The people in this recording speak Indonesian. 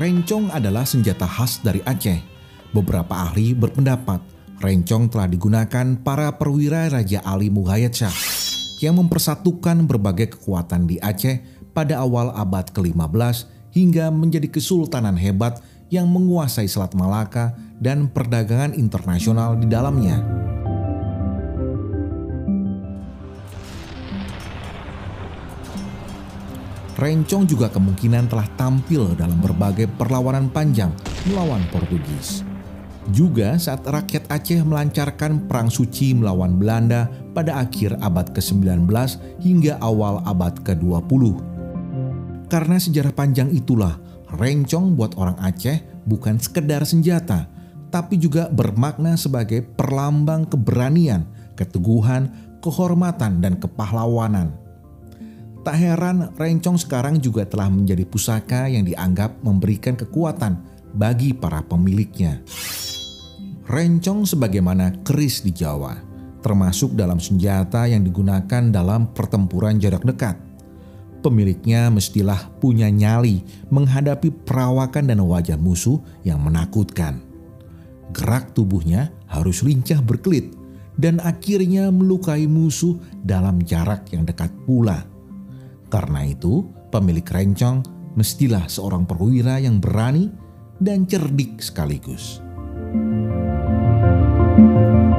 Rencong adalah senjata khas dari Aceh. Beberapa ahli berpendapat rencong telah digunakan para perwira Raja Ali Muhayyad Shah yang mempersatukan berbagai kekuatan di Aceh pada awal abad ke-15 hingga menjadi kesultanan hebat yang menguasai Selat Malaka dan perdagangan internasional di dalamnya. Rencong juga kemungkinan telah tampil dalam berbagai perlawanan panjang melawan Portugis. Juga saat rakyat Aceh melancarkan perang suci melawan Belanda pada akhir abad ke-19 hingga awal abad ke-20. Karena sejarah panjang itulah, rencong buat orang Aceh bukan sekedar senjata, tapi juga bermakna sebagai perlambang keberanian, keteguhan, kehormatan, dan kepahlawanan. Tak heran rencong sekarang juga telah menjadi pusaka yang dianggap memberikan kekuatan bagi para pemiliknya. Rencong sebagaimana keris di Jawa, termasuk dalam senjata yang digunakan dalam pertempuran jarak dekat. Pemiliknya mestilah punya nyali menghadapi perawakan dan wajah musuh yang menakutkan. Gerak tubuhnya harus lincah berkelit dan akhirnya melukai musuh dalam jarak yang dekat pula. Karena itu, pemilik rencong mestilah seorang perwira yang berani dan cerdik sekaligus. thank you